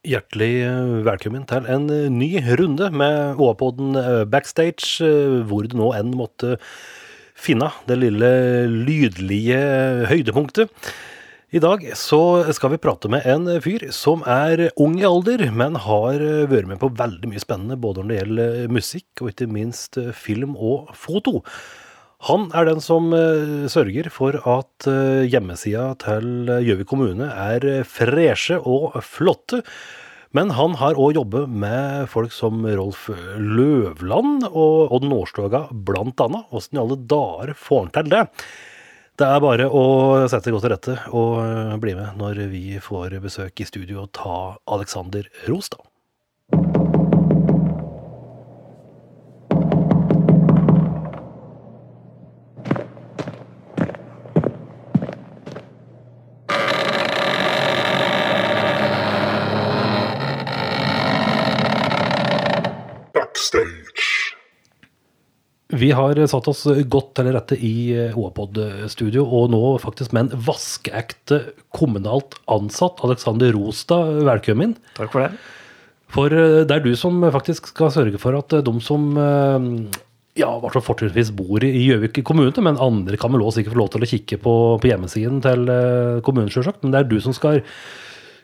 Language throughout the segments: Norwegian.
Hjertelig eh, velkommen til en eh, ny runde med OA-podden eh, Backstage, hvor du nå enn måtte finne det lille lydlige høydepunktet. I dag så skal vi prate med en fyr som er ung i alder, men har vært med på veldig mye spennende, både når det gjelder musikk og ikke minst film og foto. Han er den som eh, sørger for at eh, hjemmesida til Gjøvik kommune er freshe og flotte. Men han har òg jobbet med folk som Rolf Løvland og Odd Nårstoga, annet. Åssen i alle dager får han til det? Det er bare å sette seg godt til rette og eh, bli med når vi får besøk i studio og ta Alexander Rostad. Backstage. Vi har satt oss godt til rette i OAPod-studio, og nå faktisk med en vaskeekte kommunalt ansatt, Alexander Rostad. Velkommen. Takk for det. For eh, det er du som faktisk skal sørge for at eh, de som eh, ja, hvert fall fortrinnsvis bor i Gjøvik kommune, men andre kan vel også sikkert få lov til å kikke på, på hjemmesiden til eh, kommunen, sjølsagt. Men det er du som skal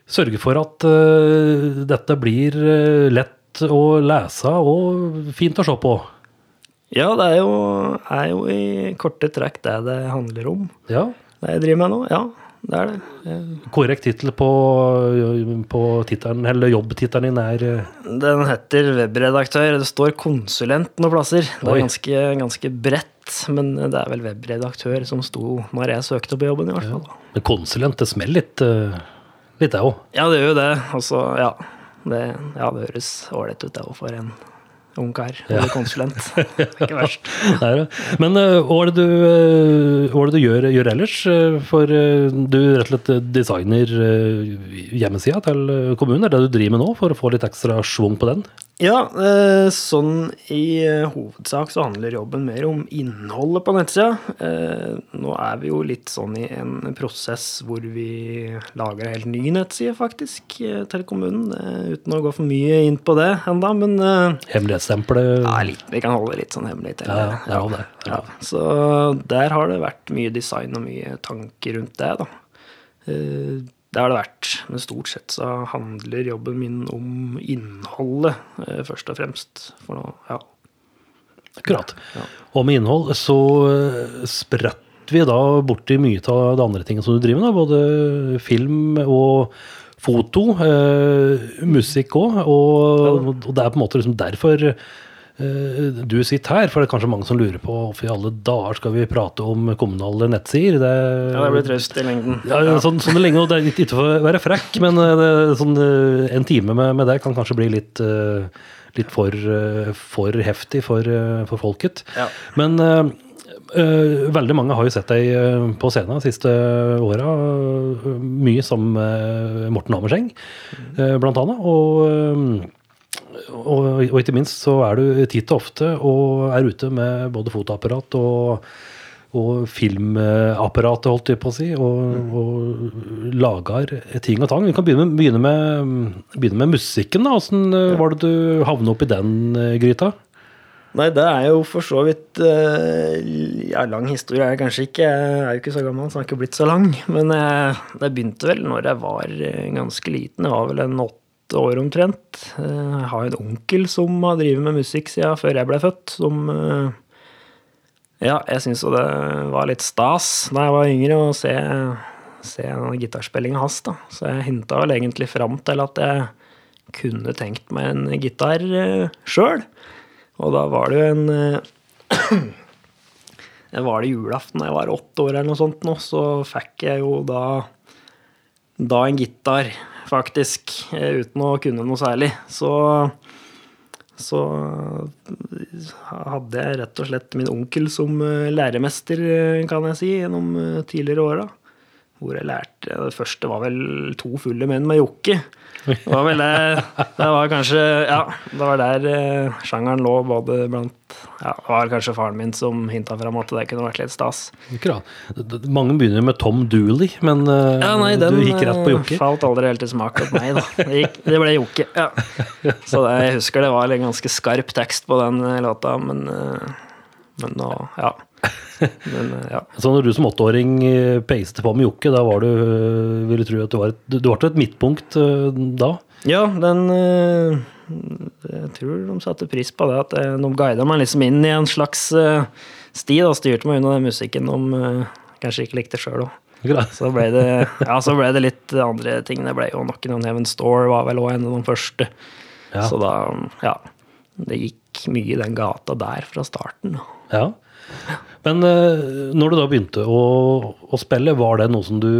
sørge for at uh, dette blir eh, lett å lese og fint å se på. Ja, det er jo, er jo i korte trekk det det handler om. Ja, Det jeg driver med nå. Ja, det er det. Korrekt tittel på, på tittelen, eller jobbtittelen din er eh, Den heter webredaktør. Det står konsulent noen plasser. Det er ganske, ganske bredt, men det er vel webredaktør som sto når jeg søkte på jobben, i hvert fall. Men konsulent, det smeller litt, eh, litt det òg. Ja, det gjør jo det. Altså, ja. Det, ja, det høres ålreit ut, det òg, for en ung kar. Eller konsulent. Ikke verst. Men eh, hva er det du, eh, er det du gjør, gjør ellers? Eh, For du rett og slett designer hjemmesida til kommunen. Er det det du driver med nå, for å få litt ekstra schwung på den? Ja, eh, sånn i eh, hovedsak så handler jobben mer om innholdet på nettsida. Eh, nå er vi jo litt sånn i en prosess hvor vi lager en helt ny nettside, faktisk, til kommunen. Uten å gå for mye inn på det enda, men Hemmelighetsstempelet? ja, litt, vi kan holde litt sånn hemmelig til. Ja, ja, ja, det. Ja, så der har det vært mye design og mye tanker rundt det, da. Det har det vært, men stort sett så handler jobben min om innholdet, eh, først og fremst. For nå, ja. Akkurat. Ja. Og med innhold så eh, spretter vi da borti mye av det andre tingene som du driver med, da, både film og foto, eh, musikk òg. Og, og det er på en måte liksom derfor du sitter her, for det er kanskje mange som lurer på hvorfor i alle dager skal vi prate om kommunale nettsider. Det, ja, det blir trøst i lengden. Ja, sånn, sånn lenge, og det er ikke for å være frekk, men eh, det, sånn, eh, en time med, med det kan kanskje bli litt, eh, litt for, eh, for heftig for, eh, for folket. Ja. Men eh, eh, veldig mange har jo sett deg uh, på scenen de siste åra. Uh, mye som eh, Morten Hammerseng, eh, blant annet. Og, eh, og, og ikke minst så er du titt og ofte og er ute med både fotoapparat og og filmapparatet, holdt jeg på å si, og, og lager ting og tang. Vi kan begynne med, begynne med, begynne med musikken. da. Åssen ja. var det du havnet opp i den eh, gryta? Nei, det er jo for så vidt eh, Ja, lang historie er det kanskje ikke. Jeg er jo ikke så gammel, så den har ikke blitt så lang. Men eh, det begynte vel når jeg var eh, ganske liten. Jeg var vel en åtte år omtrent. Eh, Jeg har en onkel som har drevet med musikk siden før jeg ble født. Som eh, Ja, jeg syns jo det var litt stas da jeg var yngre å se, se gitarspillinga hans, da. Så jeg hinta vel egentlig fram til at jeg kunne tenkt meg en gitar uh, sjøl. Og da var det jo en eh, Det var det julaften da jeg var åtte år eller noe sånt nå, så fikk jeg jo da da en gitar, faktisk, eh, uten å kunne noe særlig. Så så hadde jeg rett og slett min onkel som eh, læremester, eh, kan jeg si, gjennom eh, tidligere åra. Hvor jeg lærte Det første var vel to fulle menn med jokke. Det var vel det Det var kanskje Ja, det var der eh, sjangeren lå, både blant Ja, det var kanskje faren min som hinta fram at det kunne vært litt stas. D- Mange begynner med Tom Dooley, men eh, Ja, nei, den du gikk rett på eh, den falt aldri helt i smak hos meg, da. Det, gikk, det ble jokke. Ja. Så det, jeg husker det var en ganske skarp tekst på den eh, låta, men, eh, men nå Ja. Men, eh, ja. Så når du som åtteåring eh, peiste på med jokke, da var du eh, Vil du tro at du var et, du var til et midtpunkt da? Ja, den Jeg tror de satte pris på det. At de guida meg liksom inn i en slags sti. da, Styrte meg unna den musikken de kanskje ikke likte sjøl òg. Så ble, det, ja, så ble det litt andre ting. Det ble jo nok on Heaven Store var vel òg en av de første. Ja. Så da, ja. Det gikk mye i den gata der fra starten. Ja. Men eh, når du da begynte å, å spille, var det noe som du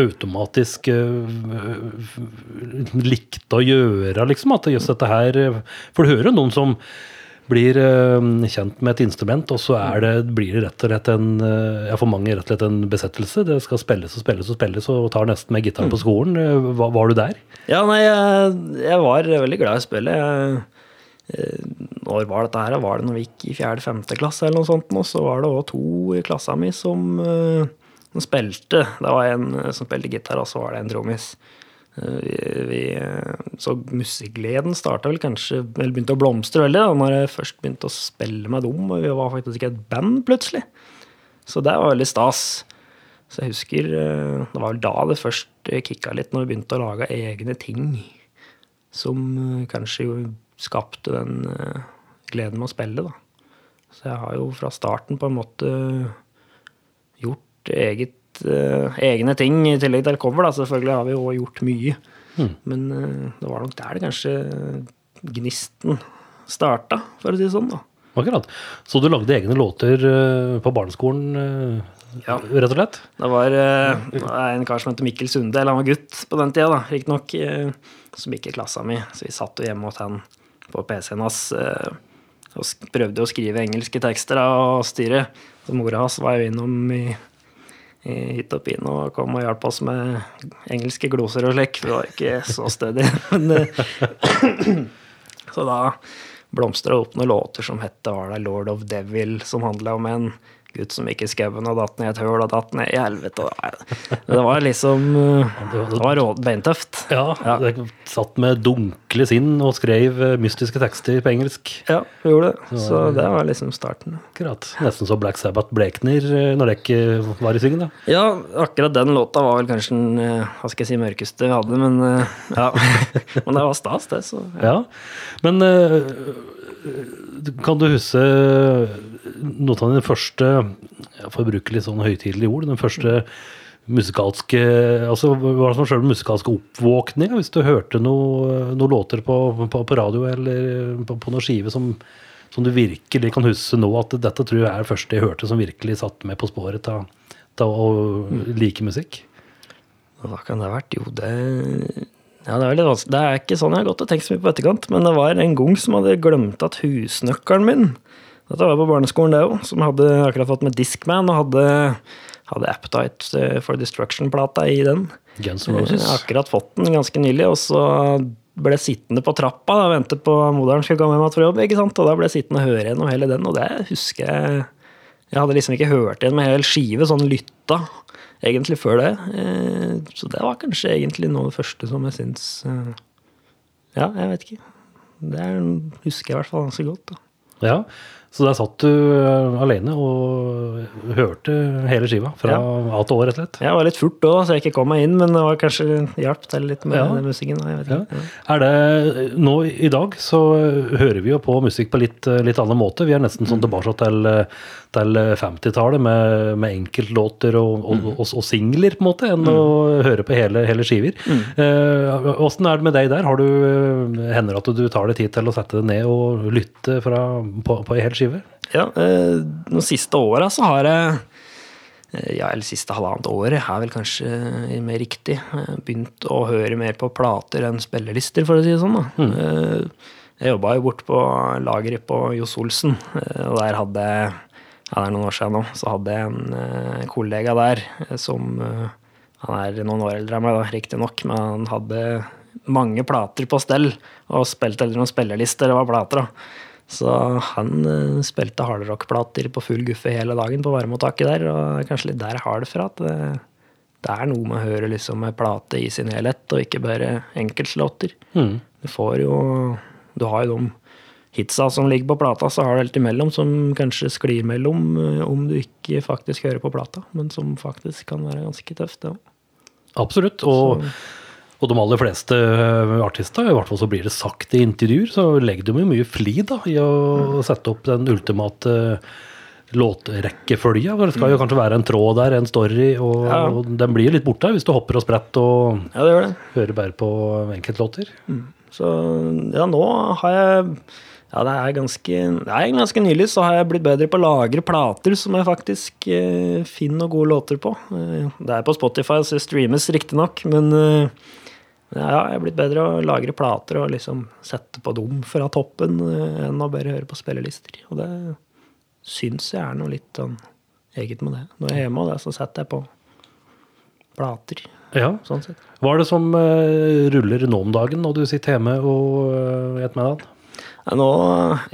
automatisk uh, likte å gjøre, liksom? At just dette her eh, For du hører jo noen som blir uh, kjent med et instrument, og så er det, blir det rett og slett en uh, ja, for mange rett og slett en besettelse. Det skal spilles og spilles og spilles, og tar nesten med gitar på skolen. Eh, Var, var du der? Ja, nei, jeg, jeg var veldig glad i spillet. Jeg, eh, når var dette her? Var det når vi gikk i fjerde-femte klasse, eller noe sånt? Og så var det òg to i klassa mi som, eh, som spilte. Det var en eh, som spilte gitar, og så var det en trommis. Eh, Vi, vi, eh, så musikkgleden starta vel kanskje Eller begynte å blomstre veldig da når jeg først begynte å spille med dem. Og vi var faktisk ikke et band plutselig. Så det var veldig stas. Så jeg husker eh, Det var vel da det først kicka litt, når vi begynte å lage egne ting som eh, kanskje jo skapte den eh, gleden med å spille, da. Så jeg har jo fra starten på en måte gjort eget, eh, egne ting, i tillegg til cover. da, Selvfølgelig har vi jo gjort mye. Men eh, det var nok der det kanskje gnisten starta, for å si det sånn. da. Akkurat. Så du lagde egne låter på barneskolen, Ja. rett og slett? Det var en kar som heter Mikkel Sunde, eller han var gutt på den tida, da, riktignok, som gikk i klassa mi. Så vi satt jo hjemme hos han på PC-en hans eh, og prøvde å skrive engelske tekster da, og styre. Så mora hans var jo innom i, i hit og pine og kom og hjalp oss med engelske gloser og slik. Det var ikke så stødig. Men, eh, så da blomstra opp noen låter som het var det Lord of Devil, som handla om en gutt som gikk i skauen og datt ned i et høl og datt ned i helvete. Det var liksom eh, Det var beintøft. Ja, Ja. satt med dunkle sinn og skrev eh, mystiske tekster på engelsk. Ja, vi gjorde det. Så det var liksom starten. Akkurat. Nesten så Black Sabbath blekner eh, når det ikke var i syngen da. Ja, akkurat den låta var vel kanskje den eh, hva skal jeg si, mørkeste vi hadde, men eh, ja. Men det var stas, det. Så ja. Ja. Men eh, kan du huske noe av den første, jeg får bruke litt sånn høytidelige ord, den første musikalske altså Hva som sjøl musikalske oppvåkninga? Hvis du hørte noen noe låter på, på, på radio eller på, på noen skive som, som du virkelig kan huske nå, at dette tror jeg er det første jeg hørte som virkelig satte meg på sporet av å like musikk? Hva kan det ha vært? Jo, det ja, det er vanskelig. Det er ikke sånn jeg har gått og tenkt så mye på etterkant, men det var en gang som hadde glemt at husnøkkelen min Dette var på barneskolen, det òg, som hadde akkurat fått med Discman og hadde, hadde Appetite for Destruction-plata i den. Guns N' Roses? Jeg har akkurat fått den ganske nylig, og så ble sittende på trappa og vente på moderen skulle komme hjem igjen fra jobb. ikke sant? Og da ble jeg sittende og høre gjennom hele den, og det husker jeg Jeg hadde liksom ikke hørt igjen med hel skive, sånn lytta egentlig før det. Eh, Så det var kanskje egentlig noe av det første som jeg syns eh, Ja, jeg vet ikke. Det er, husker jeg i hvert fall ganske godt. da. Ja, så der satt du eh, alene og hørte hele skiva fra A til Å, rett og slett? Jeg var litt furt òg, så jeg ikke kom meg inn, men det var kanskje hjalp til litt med Ja. den musikken. Ja. Er det, nå i dag så hører vi jo på musikk på litt, litt annen måte. Vi er nesten sånn tilbake til, til 50-tallet med, med enkeltlåter og, og, og, og singler, på en måte, enn å høre på hele, hele skiver. Eh, er det med deg der? Har du, hender det at du tar deg tid til å sette deg ned og lytte fra, på, på en hel skive? Ja, eh, de siste åra så har jeg eh, ja, eller siste halvannet året er vel kanskje eh, mer riktig. eh, Begynt å høre mer på plater enn spillelister, for å si det sånn. da. Mm. Jeg jobba jo bort på lageret på Johs Olsen, eh, og der hadde jeg ja, det er noen år siden nå, så hadde jeg en eh, kollega der eh, som eh, Han er noen år eldre enn meg, da, riktignok, men han hadde mange plater på stell. Og spilte eller noen spillelister, det var plater, da. Så han spilte hardrock-plater på full guffe hele dagen på varmemottaket der. Og kanskje litt der jeg har det fra. at det, det er noe med å høre liksom en plate i sin helhet, og ikke bare enkeltlåter. Mm. Du får jo Du har jo de hitsa som ligger på plata, så har du helt imellom som kanskje sklir mellom eh, om du ikke faktisk hører på plata, men som faktisk kan være ganske tøft, det òg. Absolutt. Og, og de aller fleste eh, artister, i hvert fall så blir det sagt i intervjuer, så legger de jo mye flid da, i å sette opp den ultimate låtrekkefølga. Det skal jo kanskje være en tråd der, en story, og, Ja. og den blir jo litt borte hvis du hopper og spretter og Ja, det det. hører bare på enkeltlåter. Så ja, nå har jeg Ja, det er ganske Det er ganske nylig så har jeg blitt bedre på å lagre plater som jeg faktisk eh, finner noen gode låter på. Eh, det er på Spotify, så det streames riktignok, men eh, ja, jeg er blitt bedre å lagre plater og liksom sette på dem fra toppen eh, enn å bare høre på spillelister. Og det syns jeg er noe litt sånn eget med det. Når jeg er hjemme, og det, så setter jeg på plater. Ja. Sånn sett. Hva er det som eh, ruller nå om dagen når du sitter hjemme og uh, et med deg? Ja, nå,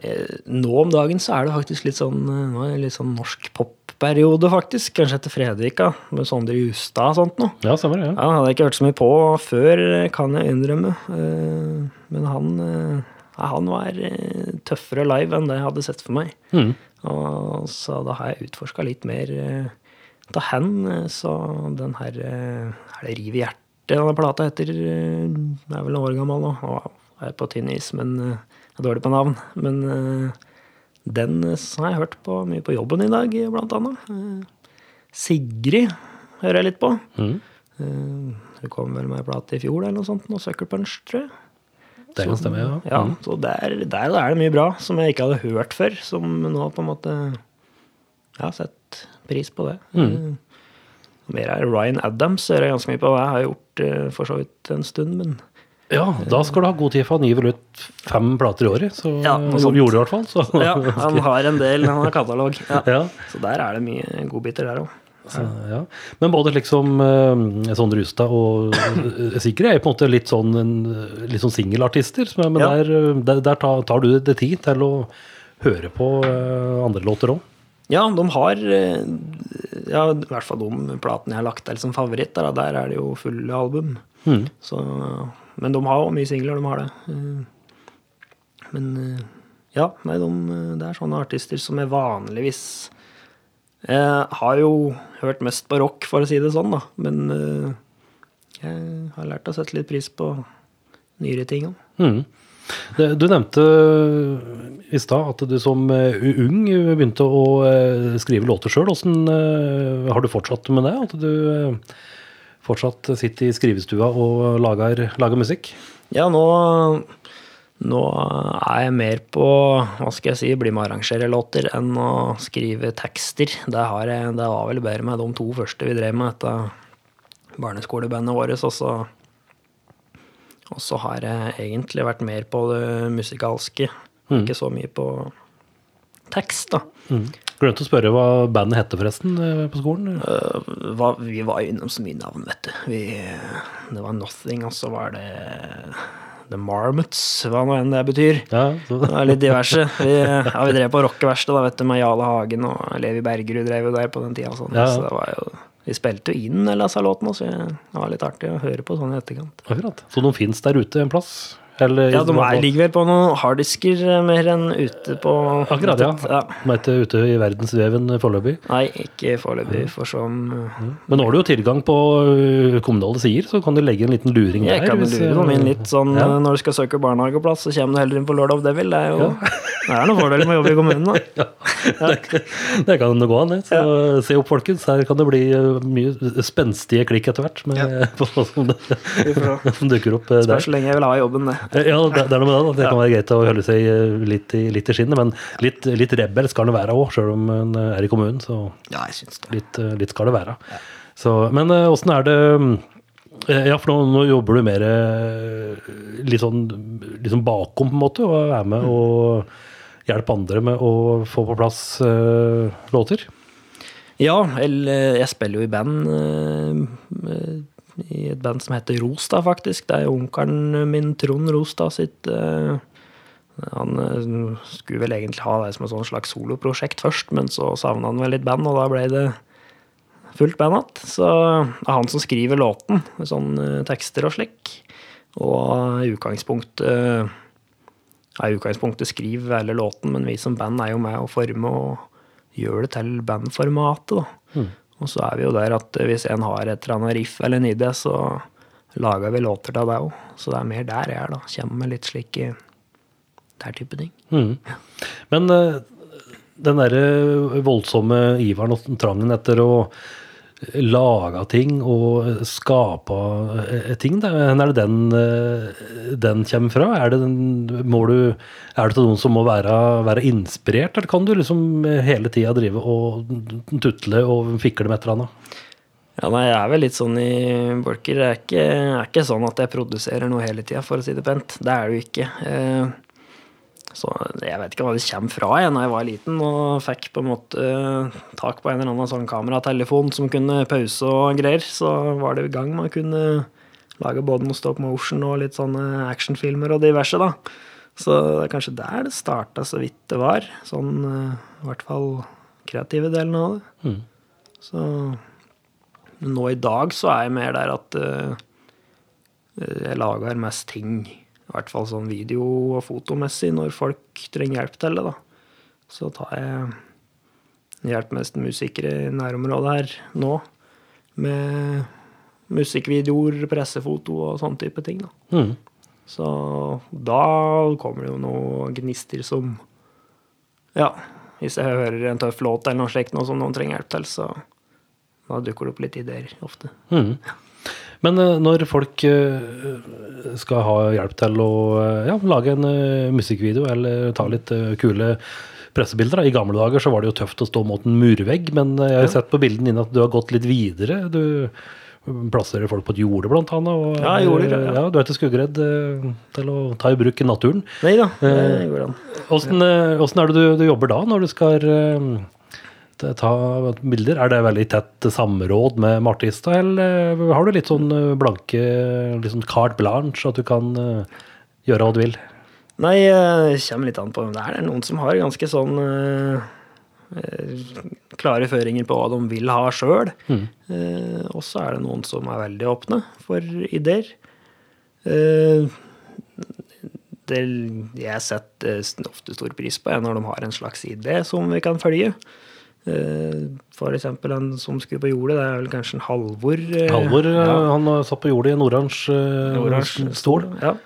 eh, nå om dagen så er det faktisk litt sånn, eh, nå er det litt sånn norsk popperiode, faktisk. Kanskje etter Fredvika, med Sondre Justad og sånt noe. Ja, stemmer det. Ja, Ja, hadde jeg ikke hørt så mye på før, eh, kan jeg innrømme. Men han, han var tøffere live enn det jeg hadde sett for meg. Mm. Og så da har jeg utforska litt mer av han. Så den her Er det Riv i hjertet denne plata heter? Den er vel noen år gammel nå. Og er på tynn is, men jeg er dårlig på navn. Men eh, den eh, har jeg hørt på mye på jobben i dag, blant annet. Eh, Sigrid hører jeg litt på. Mm. Hun kom vel med en plate i fjor eller noe sånt. Noe Sucker Punch, tror jeg. Det kan stemme, ja. Ja, Mm. så der, der er det mye bra som jeg ikke hadde hørt før, som nå på en måte Jeg har sett pris på det. Mm. Mer er Ryan Adams hører jeg ganske mye på. Jeg har gjort for så vidt en stund, men Ja, da skal du ha god tid, for han gir vel ut fem plater i året. Så Ja, som gjorde i hvert fall. Så. ja, han har en del, han har katalog. Ja. Ja, Så der er det mye godbiter der òg. ja. Men både liksom uh, Sondre Justad og uh, Sigrid er på en måte litt sånn, litt sånn singelartister. er- Men Ja. der, eh, der, der tar, du det tid til å høre på eh, andre låter òg. Ja, de har eh, ja, I hvert fall de platene jeg har lagt til som favoritter. Der er det jo fulle album. Mm. Så, men de har jo mye singler, de har det. Eh, Men eh, ja, nei, de, det er sånne artister som jeg vanligvis Jeg har jo hørt mest på rock, for å si det sånn, da. Men eh, jeg har lært å sette litt pris på nyere ting òg. Mm. Du nevnte i stad at du som eh, ung begynte å eh, skrive låter sjøl. Har du fortsatt med det? At du eh, fortsatt sitter i skrivestua og lager, lager musikk? Ja, nå, nå er jeg mer på hva skal jeg si, bli med å arrangere låter enn å skrive tekster. Det, har jeg, det var vel bedre med de to første vi drev med, dette barneskolebandet vårt. Og så, og så har jeg egentlig vært mer på det musikalske. Ikke så mye på tekst, da. Mm. Glemte å spørre hva bandet hette forresten eh, på skolen? Uh, hva, vi var jo innom så mye navn, vet du. Vi, det var Nothing, og så var det The Marmots, hva nå enn det betyr. Ja, Det var litt diverse. Vi, ja, vi drev på rockeverkstedet da, vet du, med Jale Hagen og Levi Bergerud drev jo der på den tida. Sånn. Ja. Så det var jo, vi spilte jo inn en av låtene, så det var litt artig å høre på sånn i etterkant. akkurat. Så de fins der ute en plass? Eller, Ja, de er, ligger vel på noen harddisker eh, mer enn ute på Akkurat, ja. ja. De er ikke ute i verdensveven foreløpig. Nei, ikke foreløpig, for sånn mm. Men nå har du jo tilgang på ø, kommunale sider, så kan du legge en liten luring der. Jeg kan hvis, lure dem inn litt sånn Ja. eh, når du skal søke barnehageplass, så kommer du heller inn på Lord of Devil. Det er jo det er noen fordeler med å jobbe i kommunen, da. Det, det kan gå an, det. Så se opp, folkens. Her kan det bli mye spenstige klikk etter hvert med, på som, det, som dukker opp der. Spørs så lenge jeg vil ha jobben, det. Ja, det, det er noe med det. Det kan være greit å holde seg litt i, litt i skinnet, men litt, litt rebel skal det være òg, sjøl om en er i kommunen. Så Ja, jeg synes det. litt, litt skal det være. Så, men åssen er det Ja, for nå, nå jobber du mer litt sånn, sånn bakom, på en måte, og er med og hjelpe andre med å få på plass uh, låter? Ja, jeg spiller jo i band. Uh, I et band som heter Rostad, faktisk. Det er jo onkelen min, Trond Rostad, sitt uh, Han skulle vel egentlig ha det som et sånn slags soloprosjekt først, men så savna han vel litt band, og da ble det fullt band igjen. Så det er han som skriver låten, med sånne tekster og slik. Og i utgangspunktet er i utgangspunktet skriver hele låten, men vi som band er jo med å forme og gjøre det til bandformatet. da. Mm. Og så er vi jo der at hvis en har et eller annet riff eller en idé, så lager vi låter til det òg. Så det er mer der jeg er, da. Kommer med litt slike der type ting. Mm. Men uh, den derre voldsomme iveren og trangen etter å laga ting og skapa eh, ting. Hvor er det den, eh, den kommer fra? Er det, den, må du, er det noen som må være, være, inspirert, eller kan du liksom hele tida drive og tutle og fikle med et eller annet? Ja, nei, Jeg er vel litt sånn i bolker. Det er ikke, er ikke sånn at jeg produserer noe hele tida, for å si det pent. Det er det jo ikke. Eh, så jeg vet ikke hva det kommer fra jeg da jeg var liten og fikk på en måte uh, tak på en eller annen sånn kameratelefon som kunne pause og greier. Så var det i gang med å kunne lage både noe stop motion og litt sånne actionfilmer og diverse, da. Så det er kanskje der det starta så vidt det var. Sånn uh, i hvert fall kreative delen av det. Mm. Så nå i dag så er jeg mer der at uh, jeg lager mest ting i hvert fall sånn video- og fotomessig, når folk trenger hjelp til det. da. Så tar jeg hjelp mest musikere i nærområdet her nå. Med musikkvideoer, pressefoto og sånne type ting. da. Mm. Så da kommer det jo noen gnister som Ja, hvis jeg hører en tøff låt eller noe slikt noe som noen trenger hjelp til, så da dukker det opp litt ideer ofte. Mm. Men uh, når folk uh, skal ha hjelp til å uh, ja, lage en musikkvideo eller ta litt kule pressebilder I gamle dager så var det jo tøft å stå mot en murvegg, men jeg har ja. sett på bildene dine at du har gått litt videre. Du plasserer folk på et jorde, blant annet. Og, ja, jorder, ja. ja, du er ikke skuggeredd til å ta i bruk naturen. Nei da, det går an. Åssen er det du, du, jobber da, når du skal ta bilder. Er det veldig tett samråd med Martista, eller har du litt sånn eh, blanke litt sånn carte blanche, at du kan eh, gjøre hva du vil? Nei, det kommer litt an på hvem det er. Det er noen som har ganske sånn klare føringer på hva de vil ha sjøl. Mm. Eh, og så er det noen som er veldig åpne for ideer. Eh, det jeg setter ofte stor pris på, er når de har en slags idé som vi kan følge. Eh, for eksempel en som skulle på jordet, det er vel kanskje en Halvor. Eh, Halvor, eh, ja. han satt på jordet i en oransje stol. Ja.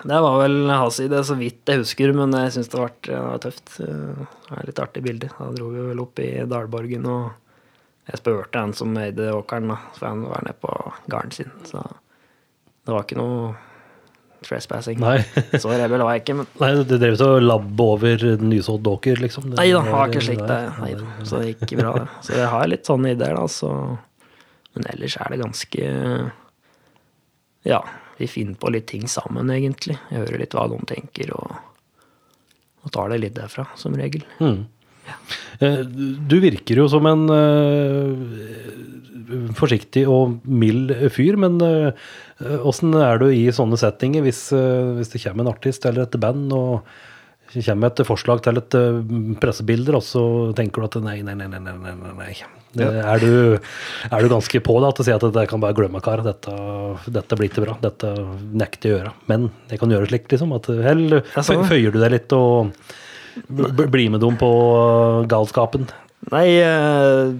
Det var vel hans idé, så vidt jeg husker, men jeg syns det, det, var tøft. Det er litt artig bilde. Da dro vi vel opp i Dalborgen, og jeg spurte en som eide åkeren, da, for han var nede på gården sin. Så det var ikke noe trespassing. Nei. så rebel var jeg ikke. Men... Nei, Du drev og labba over nysådd åker, liksom? nei da, har ikke slikt. Nei, da. Så det gikk bra. Så jeg har litt sånne ideer, da. Så... Men ellers er det ganske Ja, vi finner på litt ting sammen, egentlig. Jeg hører litt hva de tenker, og, og tar det litt derfra, som regel. Mm. Ja. Eh, du virker jo som en uh, forsiktig og mild fyr, men åssen uh, er du i sånne settinger hvis, uh, hvis, det kommer en artist eller et band og kommer et forslag til et pressebilder, og så tenker du at nei, nei, nei, nei, nei, nei. Det, ja. er, du, er, du, ganske på da, til å si at jeg kan bare glemme, kar. Dette, dette blir ikke bra. Dette nekter jeg å gjøre. Men jeg kan gjøre slik, liksom. At, eller føyer du deg litt og blir med dem på galskapen? Nei, eh,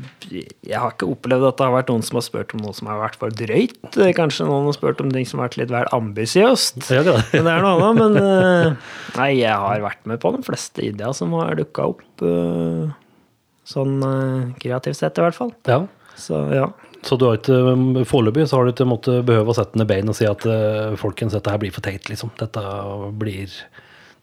jeg har ikke opplevd at det har vært noen som har spurt om noe som har vært for drøyt. Kanskje noen har spurt om ting som har vært litt vel ambisiøst. Ja, det. det er noe annet. Men eh, nei, jeg har vært med på de fleste ideer som har dukka opp. Eh, sånn kreativt sett, i hvert fall. Ja. Så ja. Så du har ikke, foreløpig så har du ikke måttet behøve å sette ned bein og si at folkens, dette her blir for teit, liksom. Dette blir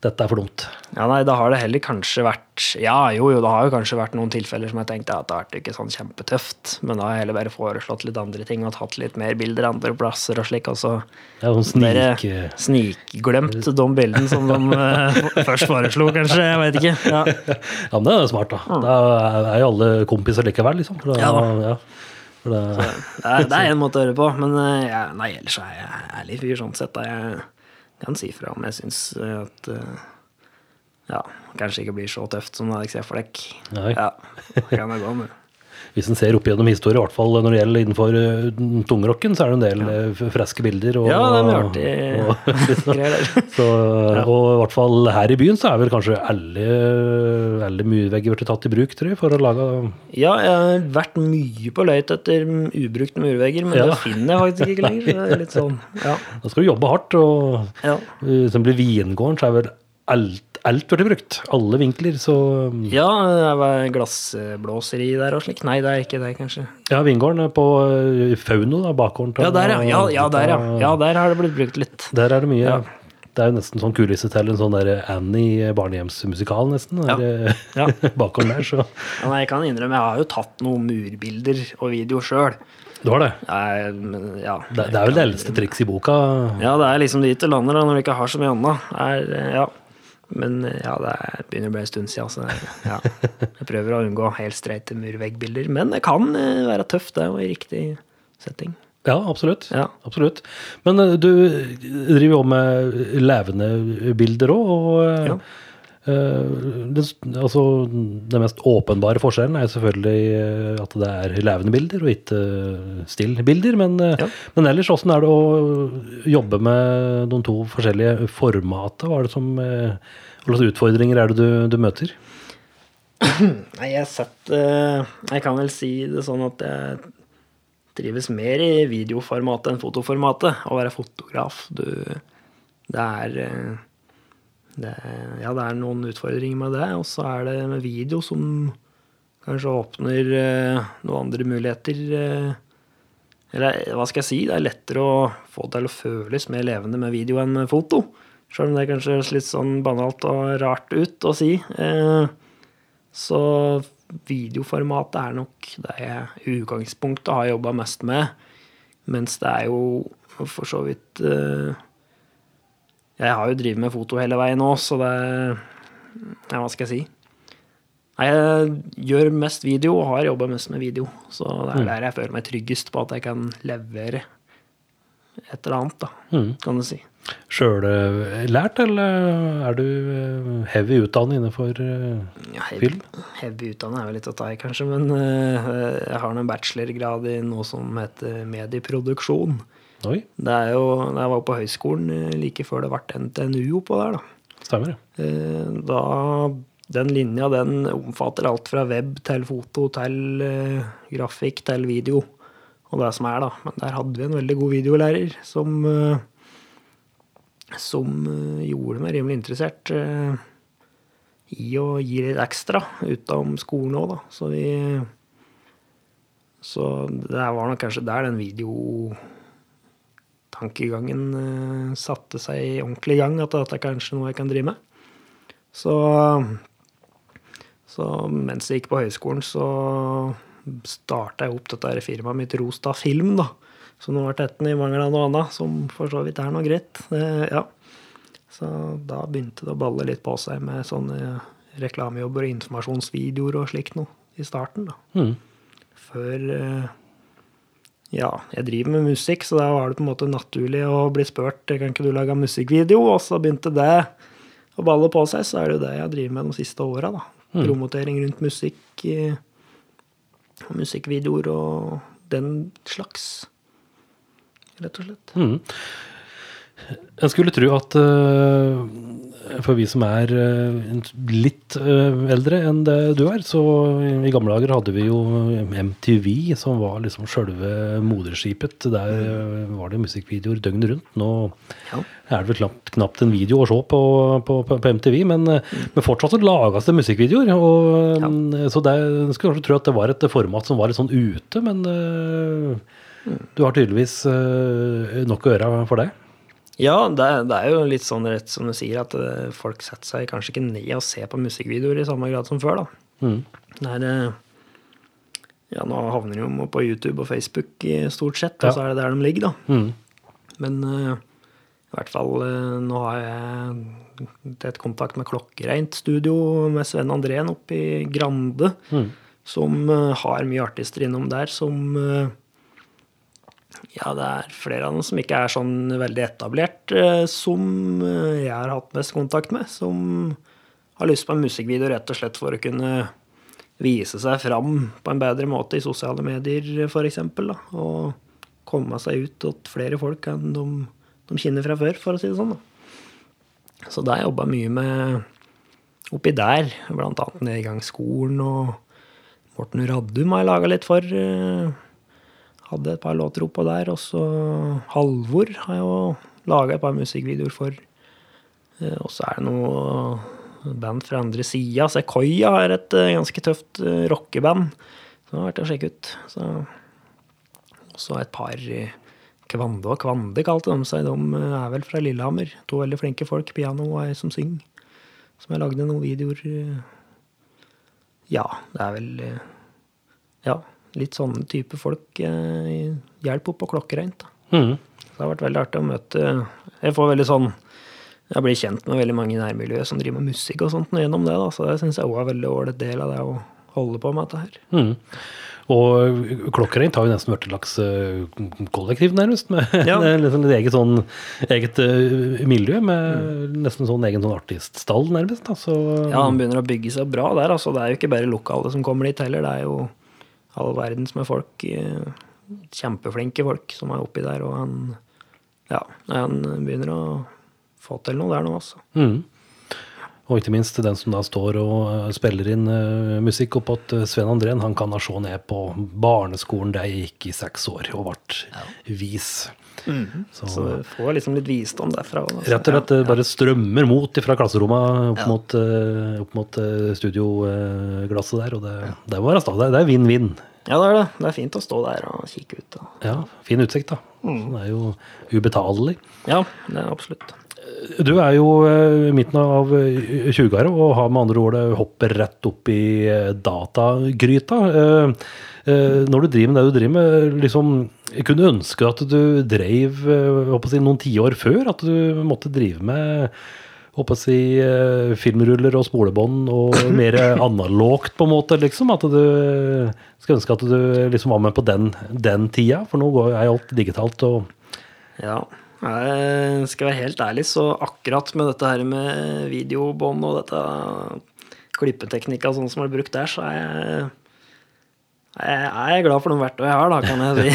dette er for dumt. Ja, nei, da har det heller kanskje vært Ja, jo, jo, det har jo kanskje vært noen tilfeller som jeg tenkte at det har vært ikke sånn kjempetøft, men da har jeg heller bare foreslått litt andre ting og tatt litt mer bilder andre plasser og slik, og så dere snik... snikglemt de bildene som de eh, først foreslo, kanskje. Jeg vet ikke. Ja. Ja, men det er smart, da. Da er jo alle kompiser likevel, liksom. Da, Ja da. ja. Det, Det er, det en måte å høre på, men ja, jeg, nei, ellers er jeg ærlig fyr sånn sett. Da jeg kan si fra om jeg syns at eh, ja, kanskje ikke blir så tøft som det hadde sett for deg. Ja, kan jeg gå med. Hvis en ser opp gjennom historie, i hvert fall når det gjelder innenfor uh, tungrocken, så er det en del ja. freske bilder. Og, Ja, det er mye artig og- der. Så, og i hvert fall her i byen så er vel kanskje alle, alle murvegger blitt tatt i bruk, tror jeg, for å lage Ja, jeg har vært mye på løyt etter ubrukte murvegger, men Ja. det finner jeg faktisk ikke lenger. Det er litt sånn, ja. Da skal du jobbe hardt, og Ja, som blir vingården, så er vel alt, alt blir brukt. Alle vinkler, så ja det var glassblåseri der og slik. Nei, det er ikke det, kanskje. Ja, vingården er på uh, Fauno, da, bakgården til Ja, der, ja. Ja, ja, der, ja. ja, der har det blitt brukt litt. Der er det mye. Ja. Det er jo nesten sånn kulisse til en sånn der Annie barnehjemsmusikal, nesten. Der, Ja. bakgården der, så Ja, nei, jeg kan innrømme, jeg har jo tatt noen murbilder og video sjøl. Du har det. Ja, Det, det er vel det eldste triks i boka. ja, det er liksom dit det lander da, når du ikke har så mye annet. Er, ja. Men ja, det er, begynner å bli en stund siden. Så ja. Jeg prøver å unngå helt streite murveggbilder. Men det kan eh, være tøft, det, og i riktig setting. Ja, absolutt. Ja. absolutt. Men eh, du driver jo med levende bilder òg, og eh, Ja. Eh, det, altså, den mest åpenbare forskjellen er selvfølgelig eh, at det er levende bilder og ikke still-bilder. Men, eh, Ja. men ellers, åssen er det å jobbe med de to forskjellige formater? Hva er det som eh, Hva slags utfordringer er det du, du møter? Nei, jeg setter, eh, Jeg kan vel si det sånn at jeg trives mer i videoformatet enn fotoformatet. Å være fotograf, du Det er eh, det, Ja, det er noen utfordringer med det. Og så er det med video som kanskje åpner eh, noen andre muligheter. eh, Eller hva skal jeg si? Det er lettere å få det til å føles mer levende med video enn med foto. Selv om det kanskje høres litt sånn banalt og rart ut å si. Eh, så videoformatet er nok det jeg i utgangspunktet har jobba mest med. Mens det er jo for så vidt eh, Jeg har jo drevet med foto hele veien nå, så det Ja, hva skal jeg si? Jeg gjør mest video og har jobba mest med video. Så det er der jeg føler meg tryggest på at jeg kan levere et eller annet, da, Mm. kan du si. Sjøllært, eller er du eh, heavy utdannet innenfor ja, Ja, Film? Heavy utdannet er vel litt å ta i, kanskje, men eh, jeg har en bachelorgrad i noe som heter medieproduksjon. Oi, Det er jo, da jeg var på høyskolen eh, like før det ble NTNU oppå der, da. stemmer det. Eh, Da Den linja den omfatter alt fra web til foto til uh, grafikk til video. Og det som er, da. Men der hadde vi en veldig god videolærer som uh, som uh, gjorde meg rimelig interessert i å gi litt ekstra utenom skolen òg, da. Så vi Så det var nok kanskje der den videotankegangen eh, satte seg ordentlig i gang, at dette er kanskje noe jeg kan drive med. Så, så mens jeg gikk på høyskolen, så starta jeg opp dette firmaet mitt Rostad Film, da. Som nå har tatt i mangel av noe annet, som for så vidt er noe greit. Eh, ja. Så da begynte det å balle litt på seg med sånne reklamejobber og informasjonsvideoer og slikt noe i starten, da. Mm. Før eh, Ja, jeg driver med musikk, så da var det på en måte naturlig å bli spurt kan ikke du lage en musikkvideo, og så begynte det å balle på seg, så er det jo det jeg driver med de siste åra, Mm. Promotering rundt musikk, eh, musikkvideoer og den slags, rett og slett. Mm. Jeg skulle tro at eh, for vi som er eh, litt eh, eldre enn det du er, så i gamle dager hadde vi jo MTV, som var liksom sjølve moderskipet. Der var det musikkvideoer døgnet rundt. Nå er det vel knapt, knapt en video å se på, på, på, MTV, men, men fortsatt så lages det musikkvideoer. Og, ja. Så en skulle kanskje tro at det var et format som var litt sånn ute, men eh, du har tydeligvis nok å gjøre for det. Ja, det det er jo litt sånn rett som du sier, at eh, folk setter seg kanskje ikke ned og ser på musikkvideoer i samme grad som før, da. Mm. Det er, eh, ja, nå havner de jo på YouTube og Facebook i stort sett, og så er det der de ligger, da. Mm. Men uh, i hvert fall nå har jeg tett kontakt med Klokkereint studio med Sven Andrén oppe i Grande, Mm. som har mye artister innom der som Ja, det er flere av dem som ikke er sånn veldig etablert, eh, som eh, jeg har hatt mest kontakt med, som har lyst på en musikkvideo rett og slett for å kunne vise seg fram på en bedre måte i sosiale medier, f.eks. Og komme seg ut til flere folk enn de, de kjenner fra før, for å si det sånn. Da. Så det har jeg jobba mye med oppi der, annet Nedgangsskolen og Morten Raddum har jeg laga litt for. Eh, Hadde et par låter oppå der. Og så Halvor har jeg jo laga et par musikkvideoer for. Eh, Og så er det noe band fra andre sida. Sequoia er et eh, ganske tøft rockeband. rockeband som har vært å sjekke ut. Så og så et par eh, Kvande og Kvande kalte de seg. De eh, er vel fra Lillehammer. To veldig flinke folk. Piano og ei som synger. Som jeg lagde noen videoer eh. Ja, det er vel eh, Ja, litt sånne type folk. eh, Hjelp opp på klokkereint. Mm. Det har vært veldig artig å møte Jeg får veldig sånn Jeg blir kjent med veldig mange i nærmiljøet som driver med musikk og sånt gjennom det. da, Så det syns jeg òg er veldig ålreit del av det å holde på med dette her. Mm. Og Klokkereint har jo nesten vært et slags eh, kollektiv, nærmest. Med Ja. liksom et eget, sånn, eget eh, miljø, med nesten sånn egen sånn artiststall, nærmest. Da. Så, Ja, han begynner å bygge seg bra der. altså Det er jo ikke bare lokale som kommer dit heller. Det er jo all verdens med folk. eh, Kjempeflinke folk som er oppi der. Og han ja, han begynner å få til noe der nå, altså. Mm. Og ikke minst den som da står og eh, spiller inn uh, musikk opp at eh, Sven Andrén, han kan da se ned på barneskolen der jeg gikk i seks år og ble vis. Så, Så du får liksom litt visdom derfra. også, altså. rett og slett Ja, ja. bare strømmer mot fra klasserommet opp Ja. mot, opp mot studioglasset der, og det, det stas. Det er vinn-vinn. Ja, det er det. Det er fint å stå der og kikke ut. Da. Ja, fin utsikt, da. Mm. Så Det er jo ubetalelig. Ja, det er absolutt. Du er jo eh, i midten av eh, 20-åra og har med andre ord eh, hoppet rett opp i eh, datagryta. Eh, eh, Når du driver med det du driver med, liksom, jeg kunne ønske at du drev eh, si, noen tiår før. At du måtte drive med håper å si, eh, filmruller og spolebånd og mer analogt, på en måte. liksom, At du skulle ønske at du liksom var med på den, den tida. For nå går- er jo alt digitalt. og Ja. Jeg skal være helt ærlig, så akkurat med dette her med videobånd og dette klippeteknikka sånn som er brukt der, så er jeg jeg er glad for de verktøyene jeg har, da, kan jeg si.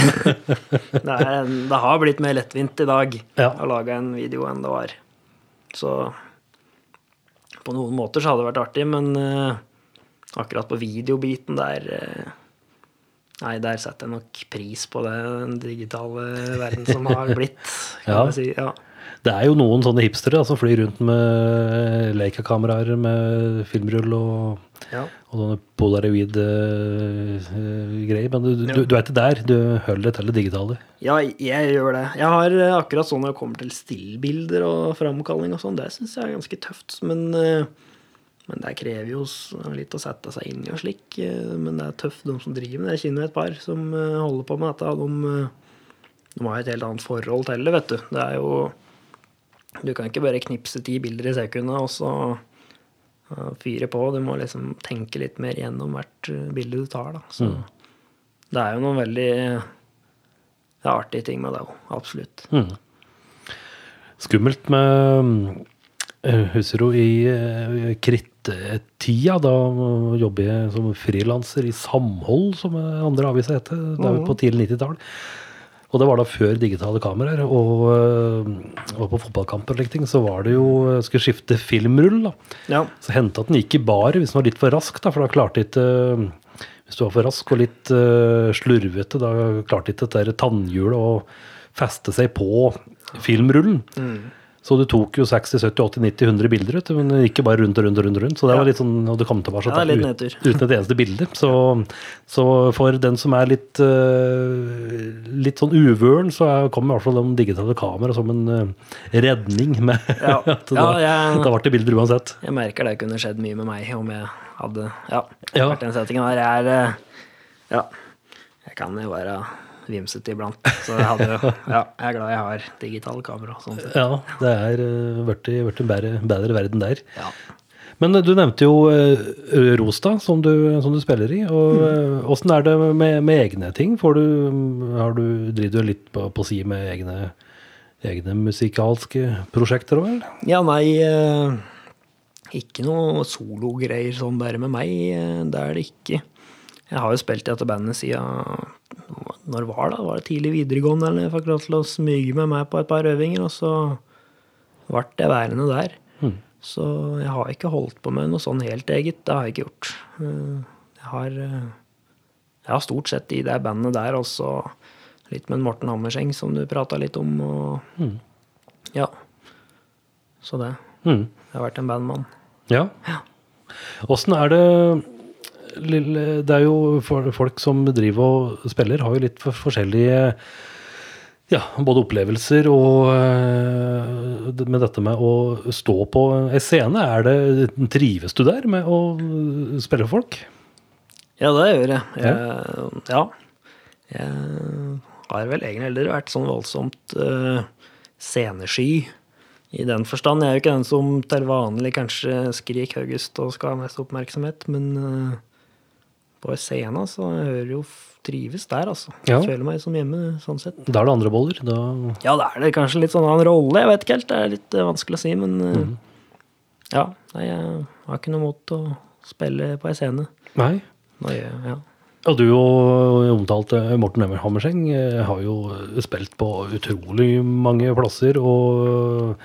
Det, er, det har blitt mer lettvint i dag Ja. å lage en video enn det var. Så på noen måter så hadde det vært artig, men eh, akkurat på videobiten der eh, Nei, der setter jeg nok pris på det, den digitale verden som har blitt. Kan Ja. si. Ja. Det er jo noen sånne hipstere da, som flyr rundt med Leica-kameraer med filmrull og, Ja. og sånne polaroid-greier. Men du, du, du er ikke der. Du holder deg til det digitale. ja, jeg gjør det. Jeg har eh, akkurat sånn når det kommer til stillbilder og framkalling og sånn, det syns jeg er ganske tøft. Men, eh, men det krever jo litt å sette seg inn i og slik. eh, Men det er tøft, de som driver med det. Jeg kjenner et par som eh, holder på med dette. De, eh, de har et helt annet forhold til det, vet du. Det er jo Du kan ikke bare knipse ti bilder i sekundet og så fyre på. Du må liksom tenke litt mer gjennom hvert bilde du tar, da. Så det er jo noen veldig det er artige ting med det òg. Absolutt. Mm. Skummelt med eh, Husker du i tida. Da jobber jeg som frilanser i Samhold, som eh, andre aviser heter. Det er jo på tidlig 90-tall. Og det var da før digitale kameraer. Og, eh, og på fotballkamper og ting, så var det jo eh, Skulle skifte filmrull, da. Ja. Så hendte at den gikk i baret hvis den var litt for rask, da, for da klarte ikke Hvis du var for rask og litt uh, slurvete, da klarte ikke dette tannhjulet å feste seg på filmrullen. Så du tok jo 60, 70, 80, 90, 100 bilder ut, men ikke bare rundt og rundt og rundt. rundt. Så det var litt sånn, og du kom tilbake Ja, det er litt ut- uten et eneste bilde. Så, så for den som er litt, eh, litt sånn uvøren, så kom kommer i hvert fall de digitale kamera som en eh, redning med Ja. at Ja, jeg- da ble det bilder uansett. Jeg merker det kunne skjedd mye med meg om jeg hadde ja, Ja. vært den settingen der. Jeg er eh, Ja. Jeg kan jo være vimsete iblant. Så jeg hadde Ja, jeg er glad jeg har digital kamera. Sånn. Ja, det er blitt en bedre, bedre verden der. Ja. Men eh, du nevnte jo Rosta Rostad, som du, som du spiller i. og Åssen mm. er det med, med egne ting? Får du, har du, driver du litt på, på si med egne, egne musikalske prosjekter òg, eller? Ja, nei eh, Ikke noe sologreier sånn bare med meg. eh, Det er det ikke. Jeg har jo spilt i dette bandet siden Når var det? Var det tidlig videregående? Eller jeg fikk lov til å smyge med meg på et par øvinger, og så ble jeg værende der. Mm. Så jeg har ikke holdt på med noe sånn helt eget. Det har jeg ikke gjort. Eh, Jeg har, eh, jeg har stort sett i det bandet der også litt med Morten Hammerseng, som du prata litt om. og Mm. ja. Så det. Mm. Jeg har vært en bandmann. Ja. Åssen er det Det er jo folk som driver og spiller, har jo litt for forskjellige ja, både opplevelser og eh, med dette med å stå på en scene. Er det, trives du der med å spille for folk? Ja, det gjør jeg. jeg ja. Jeg har vel egentlig heller vært sånn voldsomt uh, scenesky i den forstand. Jeg er jo ikke den som til vanlig kanskje skriker høyest og skal ha mest oppmerksomhet, men eh, på scenen så jeg hører jo trives der, altså. Ja. Jeg føler meg som hjemme, sånn sett. Da er det andre boller. Da, Ja, da er det kanskje litt sånn annen en rolle, jeg vet ikke helt. Det er litt eh, vanskelig å si, men eh, Mhm. ja. Nei, jeg har ikke noe mot å spille på ei scene. nei. Nå jeg, ja. Og du og omtalte Morten Emmer Hammerseng eh, har jo spilt på utrolig mange plasser, og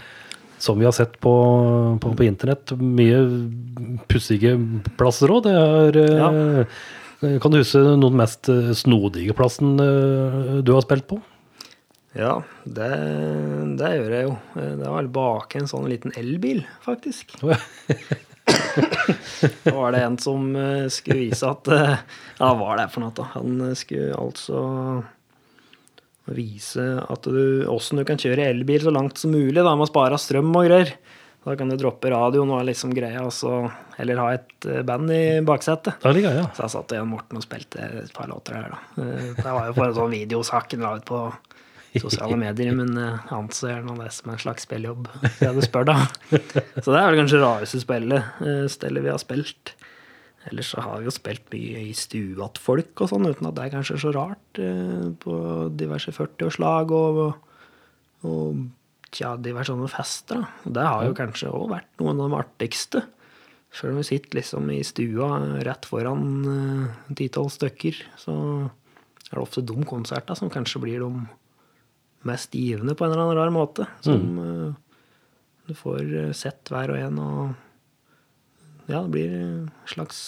som vi har sett på, på, på internett, mye pussige plasser òg. Det er eh, Kan du huske noen mest eh, snodige plassen eh, du har spilt på? Ja, det, det gjør jeg jo. Det var bak en sånn liten elbil, faktisk. Da var det en som skulle vise at Ja, hva var det for noe? da? Han skulle altså vise at du, åssen du kan kjøre elbil så langt som mulig da, med å spare strøm og greier. Da kan du droppe radioen og liksom greia, og så heller ha et eh, band i baksetet. Da ligger ja. Så jeg satt igjen Morten og spilte et par låter her, da. Eh, Det var jo bare en sånn videosak han la ut på sosiale medier, men jeg han ser nå det som en slags spillejobb, det du spør, da. Så det er vel kanskje det rareste spillet, eh, stellet vi har spilt. Ellers så har vi jo spilt mye i stua til folk og sånn, uten at det er kanskje så rart. eh, På diverse 40-årslag og, og tja, diverse sånne fester. da. Det har jo kanskje òg vært noen av de artigste. Sjøl om vi sitter liksom i stua rett foran ti-tolv stykker, så er det ofte de konserter som kanskje blir de mest givende på en eller annen rar måte. Som mm. du får eh, sett hver og en, og ja, det blir en slags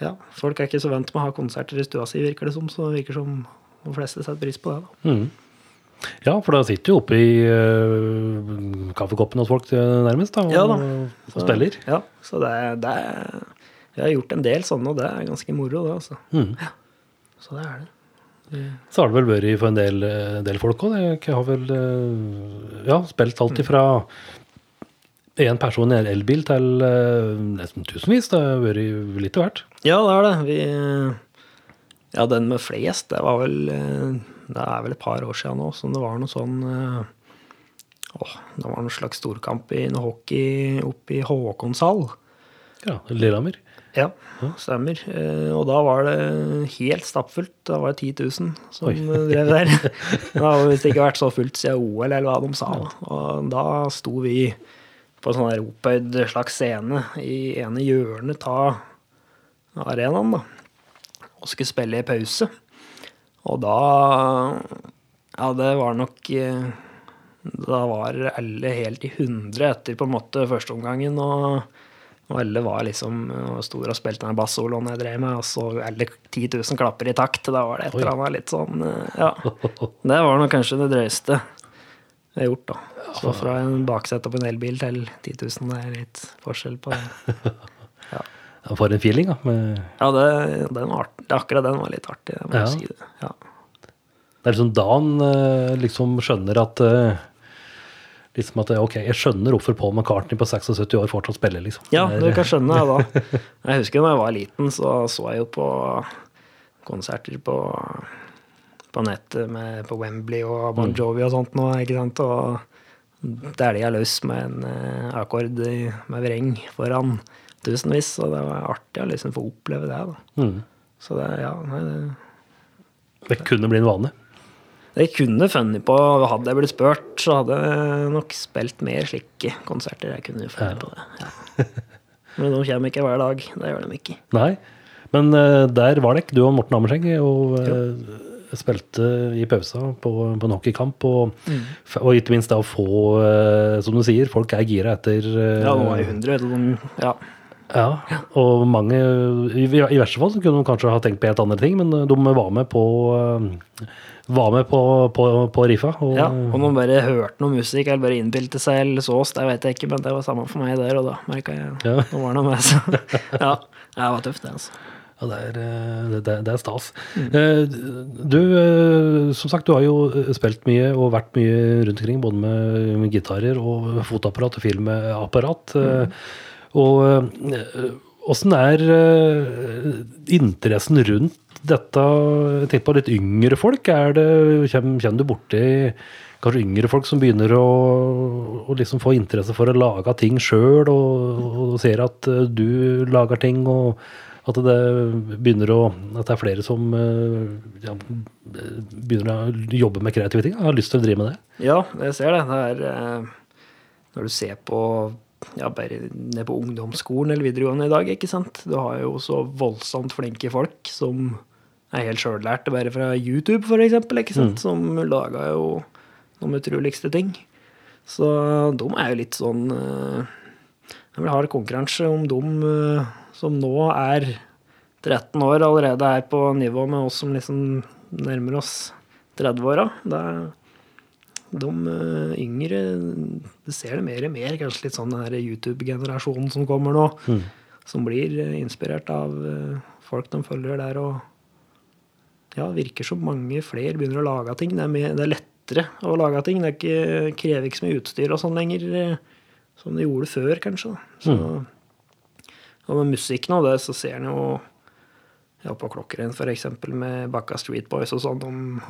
Ja, folk er ikke så vant med å ha konserter i stua si, virker det som, så det virker som de fleste setter pris på det. da. Mm. Ja, for da sitter jo oppe i uh, kaffekoppen hos folk eh, nærmest, da, og, Ja da. og spiller. Ja, så det, det er Vi har gjort en del sånne, og det er ganske moro, det, altså. Mm. Så det er det. Så har det vel vært for en del, eh, del folk òg. Jeg har vel ja, spilt alt ifra én person i en elbil til eh, nesten tusenvis. Det har vært litt av hvert. Ja, det er det. Vi Ja, den med flest, det var vel eh, Det er vel et par år siden nå som det var noe sånn eh, Åh, det var noen slags storkamp i noe hockey oppe i Håkonshall. Ja, Lillehammer. Ja, stemmer. Eh, Og da var det helt stappfullt. Da var det 10 000 som Oi. drev der. Det har visst ikke vært så fullt siden OL, eller hva de sa. Og da sto vi på en sånn opphøyd slags scene i ene hjørnet av arenaen, da. Og skulle spille i pause. Og da Ja, det var nok eh, Da var alle helt i hundre etter på en måte førsteomgangen. Og, og alle var liksom Store og spilte den bassoloen jeg drev med, og så alle 10 000 klapper i takt. Da var det et eller annet litt sånn eh, Ja. Det var nok kanskje det drøyeste. Jeg er gjort, da. Så fra en baksete på en elbil til 10 000, det er litt forskjell på det. Ja, For en feeling, da. Med, Ja, det, den var, akkurat den var litt artig, jeg må Ja. si det. Ja. det er liksom da han eh, liksom skjønner at eh, Liksom at eh, ok, jeg skjønner hvorfor Paul McCartney på 76 år fortsatt spiller, liksom. Ja, du kan skjønne det da. Jeg husker da jeg var liten, så så jeg jo på konserter på, på nettet med, på Wembley og Bon Jovi og sånt nå, ikke sant? Og dælja løs med en eh, akkord med vreng foran tusenvis, og det var artig å liksom få oppleve det, da. Mm. Så det, ja, nei, det Det kunne bli en vane. Det kunne funnet på, hadde jeg blitt spurt, så hadde jeg nok spilt mer slike konserter. Jeg kunne jo funnet på det. Ja. Men de kommer ikke hver dag. Det gjør de ikke. Nei. Men eh, der var dere, du og Morten Ammerseng, og eh, spilte i pausa på, på en hockeykamp. Og, mm. og ikke minst det å få, eh, som du sier, folk er gira etter eh, Ja, nå var jeg 100. vet du, Ja. Ja, og mange i, I verste fall så kunne de kanskje ha tenkt på helt andre ting, men de var med på eh, var med på, på, på riffa. Og, ja. og de bare hørte noe musikk eller bare innbilte seg eller så oss, det vet jeg ikke, men det var samme for meg der, og da merka jeg Ja. Nå var det noe med, så Ja. Det var tøft, det, altså. Ja, det er, eh, det, det- er stas. Mm. Du, eh, som sagt, du har jo spilt mye og vært mye rundt omkring, både med, gitarer og fotoapparat og filmapparat. Mm. Og åssen er interessen rundt dette Tenk på litt yngre folk. Er det, Kjenner du borti kanskje yngre folk som begynner å, å liksom få interesse for å lage ting sjøl, og, og ser at du lager ting, og at det begynner å At det er flere som eh, ja, begynner å jobbe med kreative ting? Har lyst til å drive med det? Ja, jeg ser det. Det er eh, Når du ser på ja, bare ned på ungdomsskolen eller videregående i dag, ikke sant. Du har jo så voldsomt flinke folk som er helt sjøllærte bare fra YouTube, for eksempel, ikke sant. Som laga jo de utroligste ting. Så de er jo litt sånn eh, Jeg vil ha konkurranse om de eh, som nå er 13 år, allerede er på nivå med oss som liksom nærmer oss 30-åra. Det er de eh, yngre Du ser det mer og mer, kanskje litt sånn den YouTube-generasjonen som kommer nå. Som blir eh, inspirert av eh, folk de følger der. Og ja, virker som mange flere begynner å lage ting. Det er, mer, det er lettere å lage ting. Det ikke, krever ikke så mye utstyr og sånn lenger som det gjorde før, kanskje. da. Så, Og med musikken og det, så ser en jo ja, på Klokkeren eksempel med Bakka Street Boys og sånn,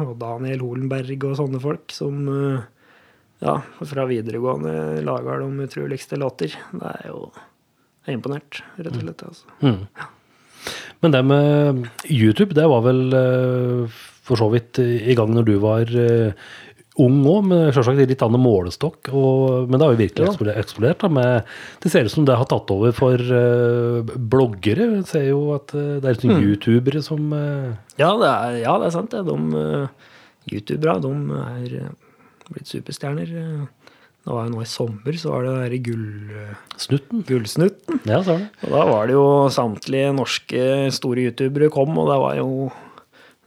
og Daniel Holenberg og sånne folk som eh, ja, fra videregående lager de utroligste låter. Det er jo jeg er imponert, rett og slett. altså. Men det med YouTube, det var vel eh, for så vidt i gang når du var eh, ung òg, men selvsagt i litt annen målestokk. Og, men det har jo virkelig eksplodert. eksplodert da, med, det ser ut som det har tatt over for uh, bloggere. Jeg ser jo at uh, det er sånne youtubere som uh, Ja, det er, ja, det er sant. Det. De youtubere de er blitt superstjerner. Det var jo nå i sommer, så var det den derre gull, Snutten. Gullsnutten. Ja, så er det. Og da var det jo samtlige norske store youtubere kom, og det var jo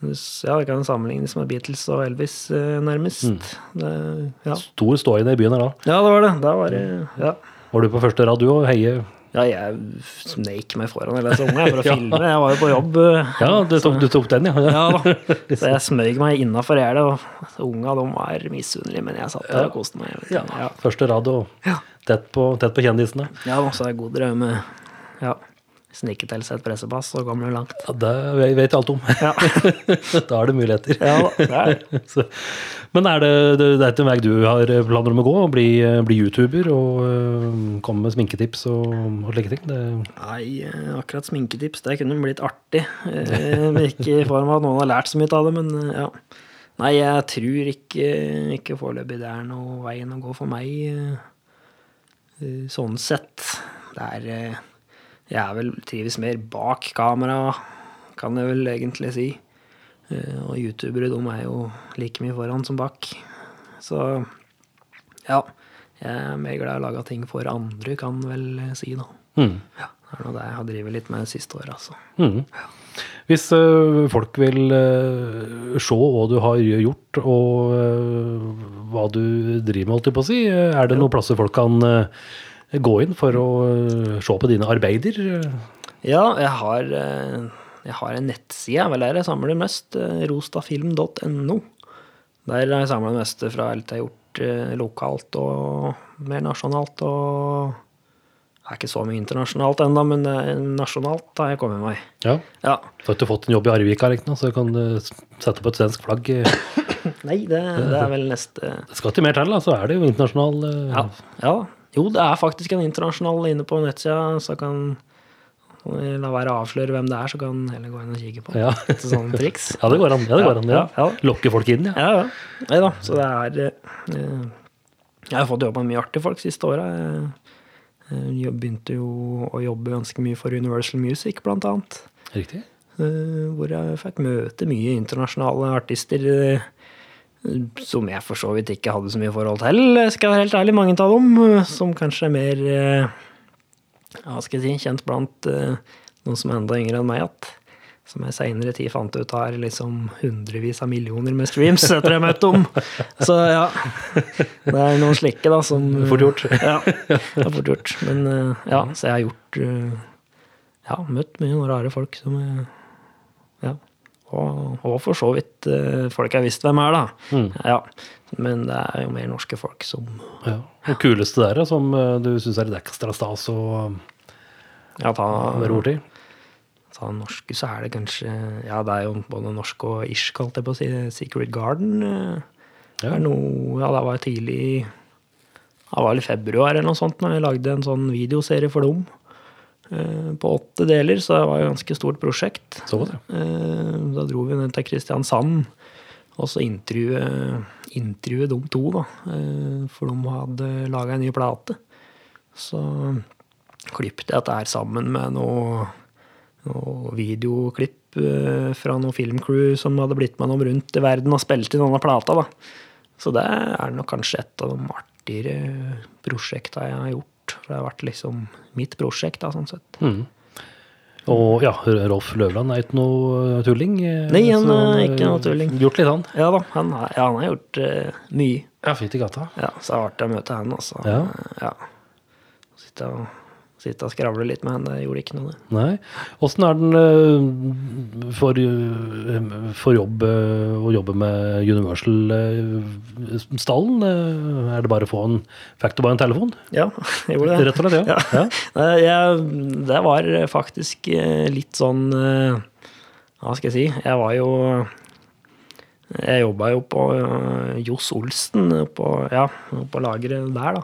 Ja, det kan sammenlignes med Beatles og Elvis, nærmest. nærmest. Det, ja. Stor ståi i byen her da. ja, det var det. Da var det Ja. Var du på første rad, du òg? Heie? Ja, jeg sneik meg foran hele unge for å filme. Jeg var jo på jobb. eh, Ja, du tok, du tok den, ja. Ja da. Så jeg smøg meg innafor gjerdet, og unga de var misunnelige, men jeg satt der og koste meg. ja. Første rad og tett på, tett på kjendisene. ja så er det god drømme. ja, snike til seg et pressepass så kommer du langt. Ja, det vet alt om. Ja, da er det muligheter. ja da, det er. Men er det, det, det er ikke en vei du har planer om å gå? Bli, bli YouTuber og uh, komme med sminketips og, og slike ting? Det, Nei, eh, akkurat sminketips, det kunne blitt artig. Eh, Ikke i form av at noen har lært så mye av det, men ja. Nei, jeg tror ikke, ikke foreløpig det er noe veien å gå for meg. Sånn sett. Det er Jeg er vel trives mer bak kamera, kan jeg vel egentlig si. Eh, Og youtubere, de er jo like mye foran som bak. Så ja. Jeg er mer glad i å lage ting for andre, kan vel si, da. mm, Ja, det er noe det jeg har drevet litt med det siste året, altså. mm. Hvis øh, folk vil se hva du har gjort, og hva du driver med, holdt jeg på å si, er det noen plasser folk kan gå inn for å øh, se på dine arbeider? Ja, jeg har, eh, jeg har en nettside, vel der jeg samler mest, eh, rostafilm.no. Der har jeg samla det meste fra alt jeg har gjort eh, lokalt og mer nasjonalt. Og det er ikke så mye internasjonalt ennå, men eh, nasjonalt har jeg kommet meg. Ja. Ja. Så har du fått en jobb i Arvika, liksom, så kan du sette på et svensk flagg. Nei, det, det er vel neste Det skal ikke mer til, da, så er det jo internasjonal Ja. ja. Jo, det er faktisk en internasjonal inne på nettsida, så kan la være å avsløre hvem det er, så kan heller gå inn og kikke på. Ja. Et sånt triks. Ja, det går an. Ja, det går an ja. Ja. Lokke folk inn, ja. Ja, ja. Neida, så det er eh, Jeg har fått jobba med mye artige folk siste åra. Jeg eh, begynte jo å jobbe ganske mye for Universal Music, blant annet. Riktig. Eh, Hvor jeg fikk møte mye internasjonale artister eh, som jeg for så vidt ikke hadde så mye forhold til, skal jeg være helt ærlig. Mange av dem eh, som kanskje er mer eh, hva skal jeg si, kjent blant eh, noen som er enda yngre enn meg igjen. Som jeg seinere tid fant ut har liksom hundrevis av millioner med streams etter jeg møtte dem. Så ja. Det er noen slike, da, som Fort gjort. Ja, det er fort gjort. Men eh, ja, så jeg har gjort eh, Ja, møtt mye rare folk som eh, Ja. Og, og for så vidt eh, folk jeg visste hvem er, da. Mm. Ja. Men det er jo mer norske folk som Ja. Det kuleste der, som øh, du syns er litt ekstra stas å Ja, ta, være borti? ta norske, så er det kanskje Ja, det er jo både norsk og irsk, holdt jeg på å si. Secret Garden eh, Ja. er noe Ja, det var tidlig Det var vel i februar eller noe sånt når vi lagde en sånn videoserie for dem. Eh, På åtte deler, så det var jo et ganske stort prosjekt. Så var det. Da dro vi ned til Kristiansand og så intervjue, intervjue de to, da. eh, For de hadde laga en ny plate. Så klippet jeg dette her sammen med noe, noe videoklipp eh, fra noe filmcrew som hadde blitt med dem rundt i verden og spilt inn denne plata. da. Så det er nok kanskje et av de artigere prosjekta jeg har gjort. For det har vært liksom mitt prosjekt, da, sånn sett. Mm. Og ja, Rolf Løvland er ikke noe tulling. eh, Nei, han er ikke noe tulling. Gjort litt, han. Ja da, han, har- ja, han har gjort uh, mye. Ja, fint i gata. Ja, så det er artig å møte henne, altså. Ja. ja. Sitte og, sitte og skravle litt med henne, det gjorde ikke noe. det. Nei. Åssen er den øh, for, øh, for jobb øh, å jobbe med Universal-stallen? Er det bare å få en bare en telefon? Ja, jeg gjorde det. Rett og slett, ja. Ja. ja. Jeg, det var faktisk eh, litt sånn eh, Hva skal jeg si? Jeg var jo Jeg jobba jo på eh, Johs Olsen, på, ja, på lageret der, da.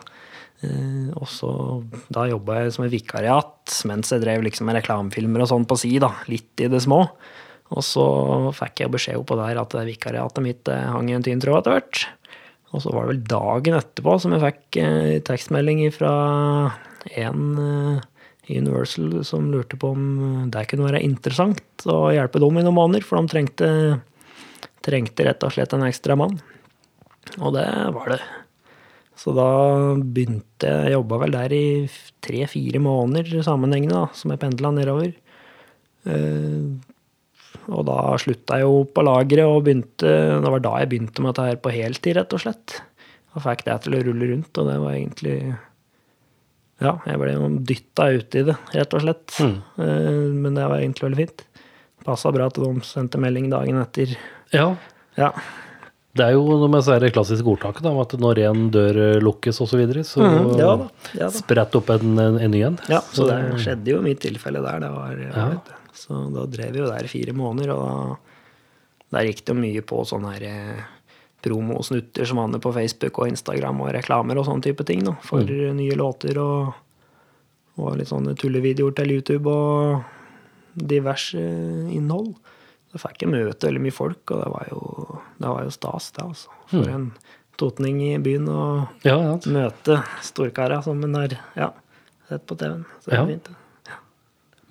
Eh, Og så Da jobba jeg som en vikariat mens jeg drev liksom med reklamefilmer og sånn på si, da. Litt i det små. Og så fikk jeg beskjed oppå der at vikariatet mitt eh, hang i en tynn tråd etter hvert. Og så var det vel dagen etterpå som jeg fikk eh, tekstmelding fra en eh, Universal som lurte på om det kunne være interessant å hjelpe dem i noen måneder, for de trengte, trengte rett og slett en ekstra mann. Og det var det. Så da begynte jeg, jobba vel der i tre-fire måneder sammenhengende, da, som jeg pendla nedover. Eh, og da slutta jeg jo på lageret og begynte Det var da jeg begynte med dette her på heltid, rett og slett. Og fikk det til å rulle rundt, og det var egentlig Ja, jeg ble jo dytta ut i det, rett og slett. Mm. Men det var egentlig veldig fint. Passa bra at de sendte melding dagen etter. ja. Ja. Det er jo noe med så det klassiske ordtaket om at når en dør øh, lukkes osv., så, videre, så mm, ja da, ja da. sprett opp en, en, en ny en. Ja, så det skjedde jo i mitt tilfelle der. Det var, Ja. vet. Så da drev vi jo der i fire måneder, og da, der gikk det jo mye på sånne her eh, promosnutter som havner på Facebook og Instagram og reklamer og sånne type ting, da, for nye låter og, og litt sånne tullevideoer til YouTube og diverse innhold. Så fikk jeg møte veldig mye folk, og det var jo, det var jo stas, det, altså. For en totning i byen å Ja, ja. møte storkara som en har ja, sett på TV-en. Så det Ja. er fint.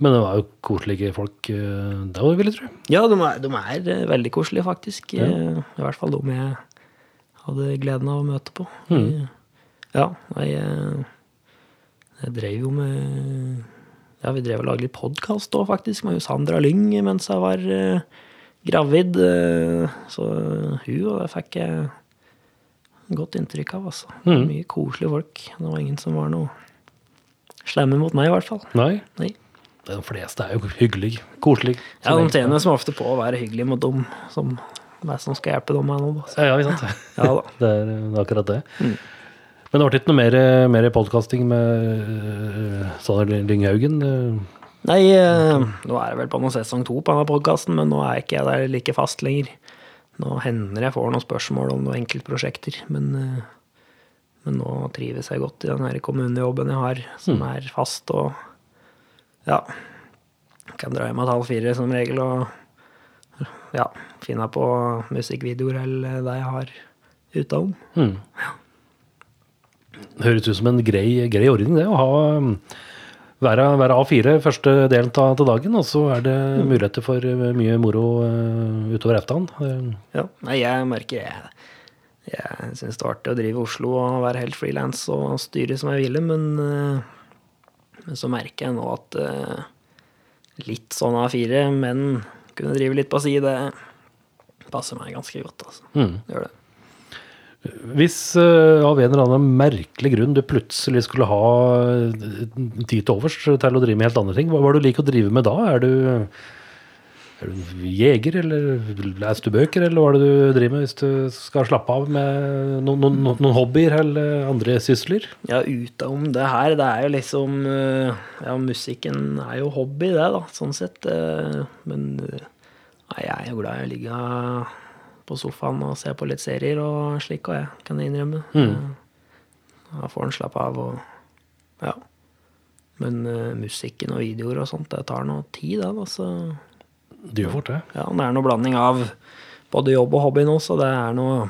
Men det var jo koselige folk da, òg, vil jeg tro. Ja, de er, de er eh, veldig koselige, faktisk. Eh, I hvert fall de jeg hadde gleden av å møte på. Mm. Ja, jeg, eh, jeg drev jo med Ja, vi drev og lagde litt podkast òg, faktisk, med Sandra Lyng mens jeg var eh, gravid. eh, så hun og det fikk jeg godt inntrykk av, altså. Mm. Mye koselige folk. Det var ingen som var noe slemme mot meg, i hvert fall. Nei? Nei. De fleste er jo hyggelige. Koselige. Ja, de tjener som ofte på å være hyggelige mot dem som, som skal hjelpe dem med noe. Altså. Ja, ikke sant? Ja. Det er, det er akkurat det. Mm. Men det ble ikke noe mer, mer podkasting med uh, Sanne Lynghaugen? eh. Nei, eh, nå er det vel på noe sesong to på denne podkasten, men nå er ikke jeg der like fast lenger. Nå hender jeg får noen spørsmål om noen enkeltprosjekter, men, eh, men nå trives jeg godt i den her kommunejobben jeg har, som er fast og ja. Kan dra hjem et halv fire som regel og ja, finne på musikkvideoer eller det jeg har utenom. Mm. Høres ut som en grei, grei ordning, det. Å ha um, være, være A4 første delen av til dagen, og så er det muligheter for uh, mye moro uh, utover eftan. Uh, Ja, nei, jeg merker jeg Jeg syns det var artig å drive i Oslo og være helt frilans og styre som jeg ville, men, eh, men så merker jeg nå at litt sånn A4, men kunne drive litt på si, det passer meg ganske godt, altså. Mm. Det gjør det. Hvis uh, av en eller annen merkelig grunn du plutselig skulle ha uh, tid til overs til å drive med helt andre ting, hva er det du liker å drive med da? Er du, er du jeger, eller leser du bøker, eller hva er det du driver med hvis du skal slappe av med noen, noen, noen, hobbyer eller andre sysler? Ja, utenom det her, det er jo liksom eh, Ja, musikken er jo hobby, det, da, sånn sett. eh, Men eh, nei, jeg er jo glad i å ligge på sofaen og se på litt serier og slik, og jeg kan jeg innrømme. Mm. Da får en slappe av og Ja. Men uh, musikken og videoer og sånt, det tar noe tid, da, så Det gjør fort det. ja, det er noe blanding av både jobb og hobby nå, så det er noe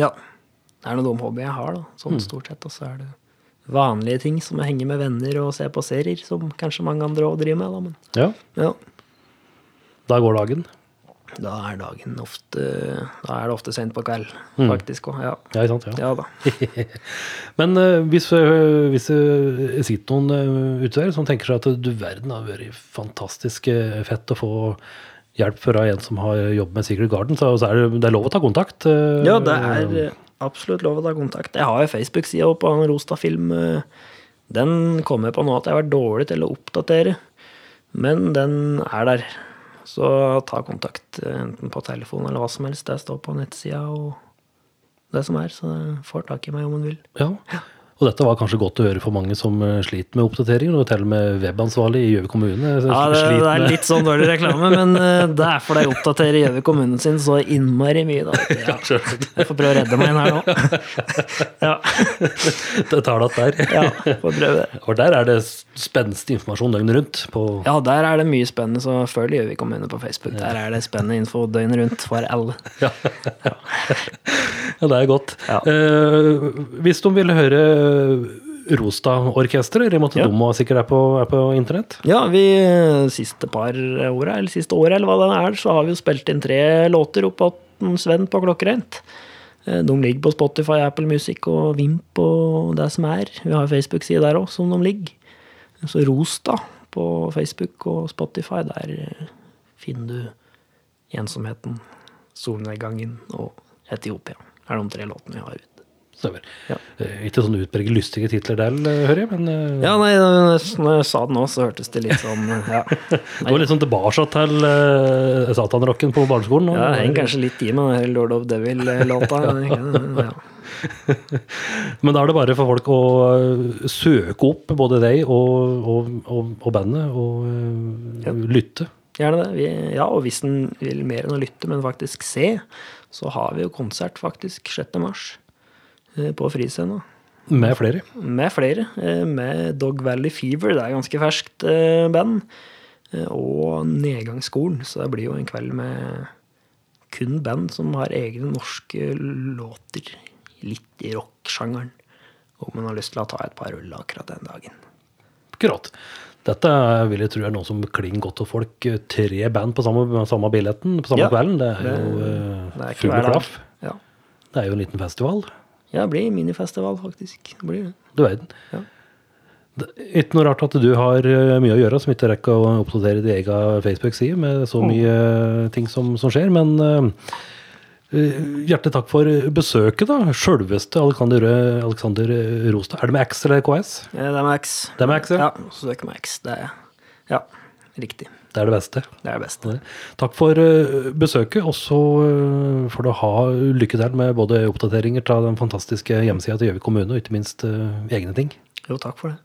Ja. Det er noe dum hobby jeg har, da. Sånn stort sett. Og så er det vanlige ting som å henge med venner og se på serier, som kanskje mange andre òg driver med, da. Men Ja, ja. da går dagen. Da er dagen ofte Da er det ofte sent på kveld, Mm. faktisk òg. Ja. Ja, ikke sant? Ja. ja da. Men uh, hvis, uh, hvis det sitter noen uh, ute der som tenker seg at du verden har vært fantastisk eh, fett å få hjelp fra en som har jobbet med Secret Garden, så, så er det, det er lov å ta kontakt. eh, Ja, det er eh, absolutt lov å ta kontakt. Jeg har jo Facebook-sida på Rostad Film. eh, Den kommer på nå at jeg har vært dårlig til å oppdatere, men den er der. Så ta kontakt, eh, enten på telefon eller hva som helst. Det står på nettsida og det som er, så får tak i meg om hun vil. Ja. Og dette var kanskje godt å høre for mange som eh, sliter med oppdateringer, og til og med webansvarlig i Gjøvik kommune. eh, Ja, det, det er litt sånn dårlig reklame, men eh, det er fordi jeg oppdaterer Gjøvik kommune sin så innmari mye. Da. Ja, jeg får prøve å redde meg inn her nå. Ja, Det tar det der. ja får prøve det. Og der er det spenstig informasjon døgnet rundt. På, Ja, der er det mye spennende, så følg Gjøvik kommune på Facebook. Der er det spennende info døgnet rundt for alle. Ja. ja, det er godt. Hvis de vil høre Rostad-orkesteret, Remote Ja. Domo sikkert er på, er på internett? Ja, vi siste par åra, eller siste året, eller hva det er, så har vi jo spilt inn tre låter opp til Sven på Klokkereint. Eh, De ligger på Spotify, Apple Music og Vimp og det som er. Vi har Facebook-side der òg, som de ligger. Så Rostad på Facebook og Spotify, der finner du ensomheten, solnedgangen og Etiopia. Det er de tre låtene vi har ute. Stemmer. Ja. Eh, ikke sånn utpreget lystige titler der, eh, hører jeg, men eh, Ja, nei, når jeg sa det nå, så hørtes det litt sånn Ja, det går litt sånn tilbake til uh, satanrocken på barneskolen. og- ja jeg henger kanskje litt i med den Lord of Devil-låta. Ja. Men da er det bare for folk å søke opp både deg og, og, og, og bandet og Ja. lytte. Gjerne det. Vi, ja, og hvis en vil mer enn å lytte, men faktisk se, så har vi jo konsert faktisk 6. mars på Friscena. Med flere. Med flere. eh, Med Dog Valley Fever, det er ganske ferskt eh, band. eh, Og Nedgangsskolen, så det blir jo en kveld med kun band som har egne norske låter. Litt i rock-sjangeren. Om man har lyst til å ta et par øl akkurat den dagen. Akkurat. Dette vil jeg tro er noe som klinger godt til folk. Tre band på samme, samme billetten på samme Ja, kvelden. Det er jo uh, full klaff. Ja. Det er jo en liten festival. Ja, det blir minifestival, faktisk. Det blir det. Du verden. Ja. Ikke noe rart at du har eh, mye å gjøre som ikke rekker å oppdatere din egen Facebook-side med så mye eh, ting som, som skjer, men eh, hjertelig takk for besøket, da. Sjølveste Alexander, Alexander Rostad. Er det med X eller KS? Ja, Det er Max. Det er med X, ja. Ja, så det er ikke Max. Det er Ja, riktig. Det er det beste. Det er det beste. Takk for eh, besøket, og så eh, får du ha lykke til med både oppdateringer fra den fantastiske hjemmesida til Gjøvik kommune, og ikke minst eh, egne ting. Jo, takk for det.